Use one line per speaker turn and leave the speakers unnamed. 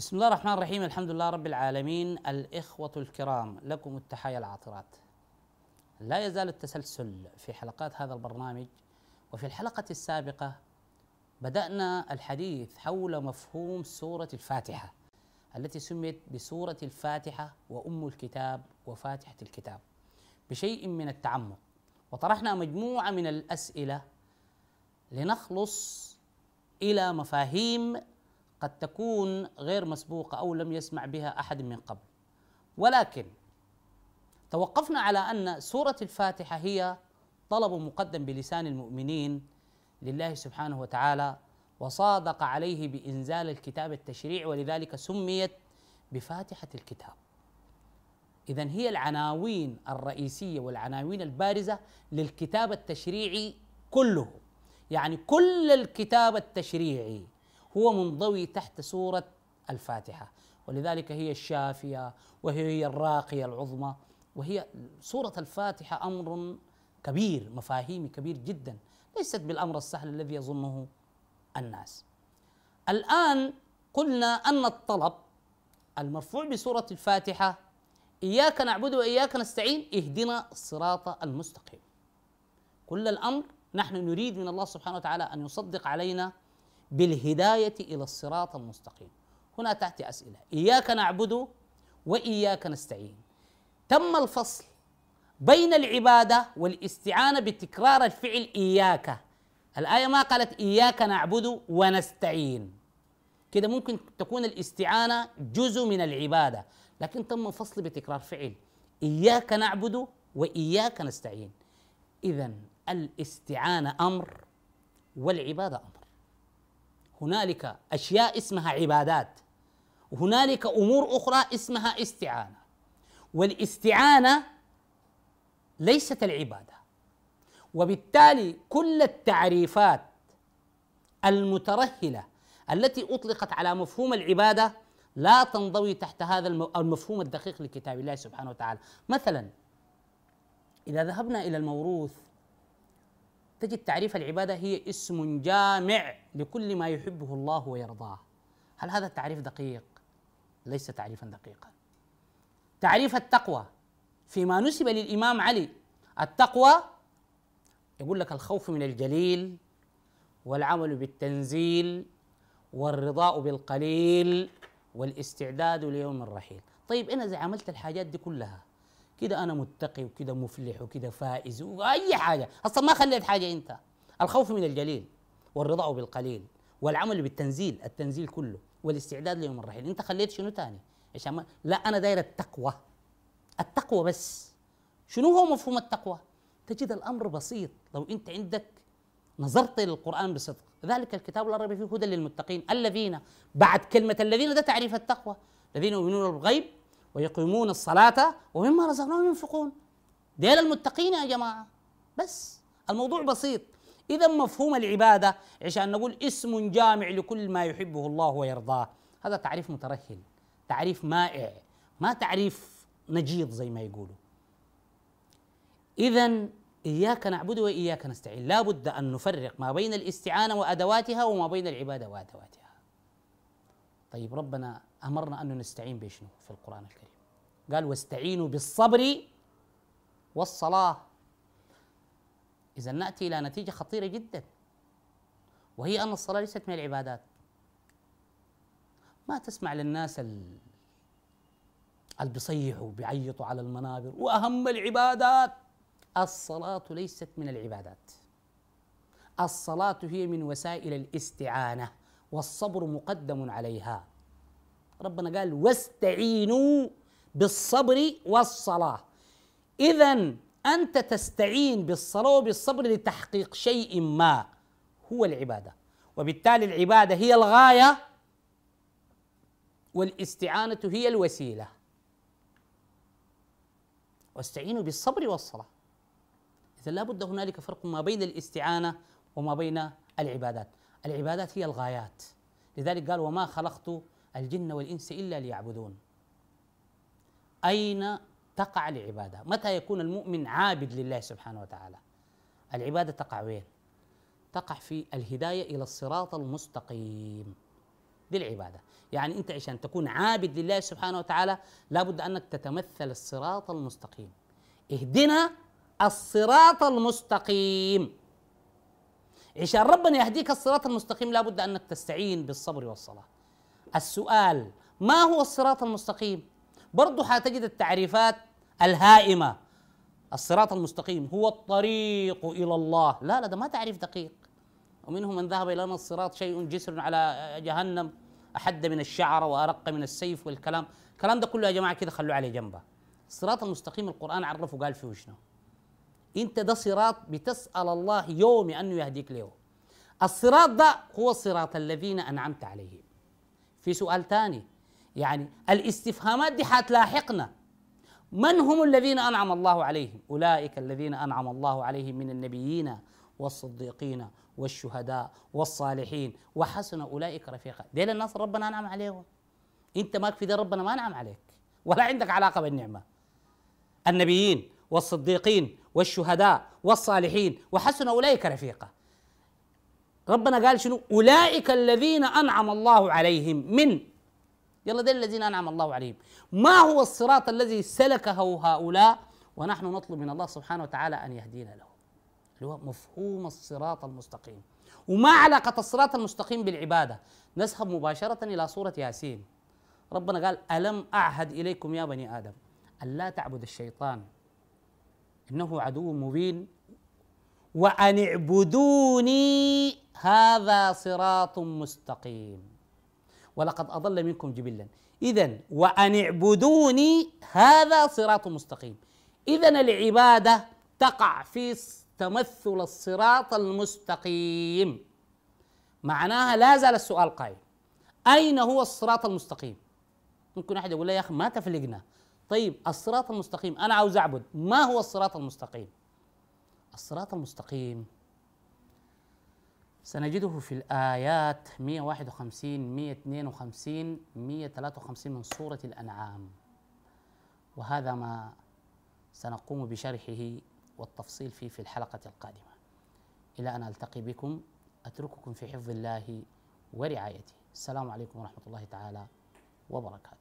بسم الله الرحمن الرحيم الحمد لله رب العالمين. الإخوة الكرام لكم التحايا العاطرات. لا يزال التسلسل في حلقات هذا البرنامج وفي الحلقة السابقة بدأنا الحديث حول مفهوم سورة الفاتحة التي سميت بسورة الفاتحة وأم الكتاب وفاتحة الكتاب بشيء من التعمق. وطرحنا مجموعة من الأسئلة لنخلص إلى مفاهيم قد تكون غير مسبوقة أو لم يسمع بها أحد من قبل. ولكن توقفنا على أن سورة الفاتحة هي طلب مقدم بلسان المؤمنين لله سبحانه وتعالى وصادق عليه بإنزال الكتاب التشريع ولذلك سميت بفاتحة الكتاب. إذا هي العناوين الرئيسية والعناوين البارزة للكتاب التشريعي كله. يعني كل الكتاب التشريعي هو منضوي تحت سورة الفاتحة. ولذلك هي الشافية وهي الراقية العظمى وهي سورة الفاتحة أمر كبير مفاهيم كبير جدا ليست بالأمر السهل الذي يظنه الناس. الآن قلنا أن الطلب المرفوع بسورة الفاتحة إياك نعبد وإياك نستعين اهدنا الصراط المستقيم. كل الأمر نحن نريد من الله سبحانه وتعالى أن يصدق علينا بالهداية إلى الصراط المستقيم. هنا تأتي أسئلة. إياك نعبد وإياك نستعين. تم الفصل بين العبادة والاستعانة بتكرار الفعل إياك. الآية ما قالت إياك نعبد ونستعين. كده ممكن تكون الاستعانة جزء من العبادة لكن تم فصل بتكرار فعل إياك نعبد وإياك نستعين. إذا الاستعانة أمر والعبادة أمر. هنالك أشياء اسمها عبادات وهنالك أمور أخرى اسمها استعانة. والاستعانة ليست العبادة. وبالتالي كل التعريفات المترهلة التي أطلقت على مفهوم العبادة لا تنضوي تحت هذا المفهوم الدقيق لكتاب الله سبحانه وتعالى. مثلا إذا ذهبنا إلى الموروث تجد تعريف العبادة هي اسم جامع لكل ما يحبه الله ويرضاه. هل هذا التعريف دقيق؟ ليس تعريفا دقيقا. تعريف التقوى فيما نسب للإمام علي التقوى يقول لك الخوف من الجليل والعمل بالتنزيل والرضاء بالقليل والاستعداد ليوم الرحيل. طيب أنا إذا عملت الحاجات دي كلها كده أنا متقي وكده مفلح وكده فائز وأي حاجة. أصلا ما خليت حاجة أنت. الخوف من الجليل والرضا بالقليل والعمل بالتنزيل التنزيل كله والاستعداد ليوم الرحيل. أنت خليت شنو تاني؟ عشان ما لا أنا داير التقوى. التقوى بس. شنو هو مفهوم التقوى؟ تجد الأمر بسيط. لو أنت عندك نظرت للقران بصدق. ذلك الكتاب ريب فيه هدى للمتقين. الذين بعد كلمة الذين ده تعريف التقوى. الذين يؤمنون بالغيب ويقيمون الصلاة ومما رزقناهم ينفقون. ديل المتقين يا جماعة. بس الموضوع بسيط. إذا مفهوم العبادة عشان نقول اسم جامع لكل ما يحبه الله ويرضاه. هذا تعريف مترهل تعريف مائع ما تعريف نجيض زي ما يقولوا. إذا إياك نعبد وإياك نستعين. لا بد أن نفرق ما بين الاستعانة وأدواتها وما بين العبادة وأدواتها. طيب ربنا أمرنا أن نستعين بشنو في القرآن الكريم؟ قال واستعينوا بالصبر والصلاة. إذا نأتي إلى نتيجة خطيرة جدا وهي أن الصلاة ليست من العبادات. ما تسمع للناس اللي بيصيحوا بيعيطوا على المنابر وأهم العبادات. الصلاة ليست من العبادات. الصلاة هي من وسائل الاستعانة. والصبر مقدم عليها. ربنا قال واستعينوا بالصبر والصلاة. إذا أنت تستعين بالصلاة وبالصبر لتحقيق شيء ما هو العبادة. وبالتالي العبادة هي الغاية والاستعانة هي الوسيلة. واستعينوا بالصبر والصلاة. إذا لابد هنالك فرق ما بين الاستعانة وما بين العبادات. العبادات هي الغايات. لذلك قال وما خلقت الجن والإنس إلا ليعبدون. أين تقع العبادة؟ متى يكون المؤمن عابد لله سبحانه وتعالى؟ العبادة تقع وين؟ تقع في الهداية إلى الصراط المستقيم. بالعبادة يعني أنت عشان تكون عابد لله سبحانه وتعالى لابد أنك تتمثل الصراط المستقيم. اهدنا الصراط المستقيم. عشان ربنا يهديك الصراط المستقيم لابد أنك تستعين بالصبر والصلاة. السؤال ما هو الصراط المستقيم؟ برضو حتجد التعريفات الهائمة. الصراط المستقيم هو الطريق إلى الله. لا لا ده ما تعريف دقيق. ومنهم من ذهب إلى أن الصراط شيء جسر على جهنم أحد من الشعر وأرق من السيف والكلام. الكلام ده كله يا جماعة كده خلوه عليه جنبه. الصراط المستقيم القرآن عرفه قال فيه شنو؟ انت ده صراط بتسأل الله يومي أنه يهديك له. الصراط ده هو الصراط الذين أنعمت عليهم. في سؤال ثاني يعني الاستفهامات دي حتلاحقنا. من هم الذين أنعم الله عليهم؟ أولئك الذين أنعم الله عليهم من النبيين والصديقين والشهداء والصالحين. وحسن أولئك رفيقا. ديل الناس ربنا أنعم عليهم. أنت ماك في ده ربنا ما أنعم عليك. ولا عندك علاقة بالنعمة. النبيين. والصديقين والشهداء والصالحين وحسن أولئك رفيقا. ربنا قال شنو؟ أولئك الذين أنعم الله عليهم. من؟ يلا دين الذين أنعم الله عليهم. ما هو الصراط الذي سلكه هؤلاء؟ ونحن نطلب من الله سبحانه وتعالى أن يهدينا له اللي هو مفهوم الصراط المستقيم. وما علاقة الصراط المستقيم بالعبادة؟ نذهب مباشرة إلى سورة ياسين. ربنا قال ألم أعهد إليكم يا بني آدم أن لا تعبد الشيطان إنه عدو مبين. وأن اعبدوني هذا صراط مستقيم. ولقد أضل منكم جبلا. إذا وأن اعبدوني هذا صراط مستقيم. إذا العبادة تقع في تمثل الصراط المستقيم. معناها لا زال السؤال قائم. أين هو الصراط المستقيم؟ ممكن أحد يقول لي يا أخي ما تفلقنا. طيب الصراط المستقيم. أنا عاوز أعبد. ما هو الصراط المستقيم؟ الصراط المستقيم سنجده في الآيات 151 152 153 من سورة الأنعام. وهذا ما سنقوم بشرحه والتفصيل فيه في الحلقة القادمة. إلى أن ألتقي بكم أترككم في حفظ الله ورعايته. السلام عليكم ورحمة الله تعالى وبركاته.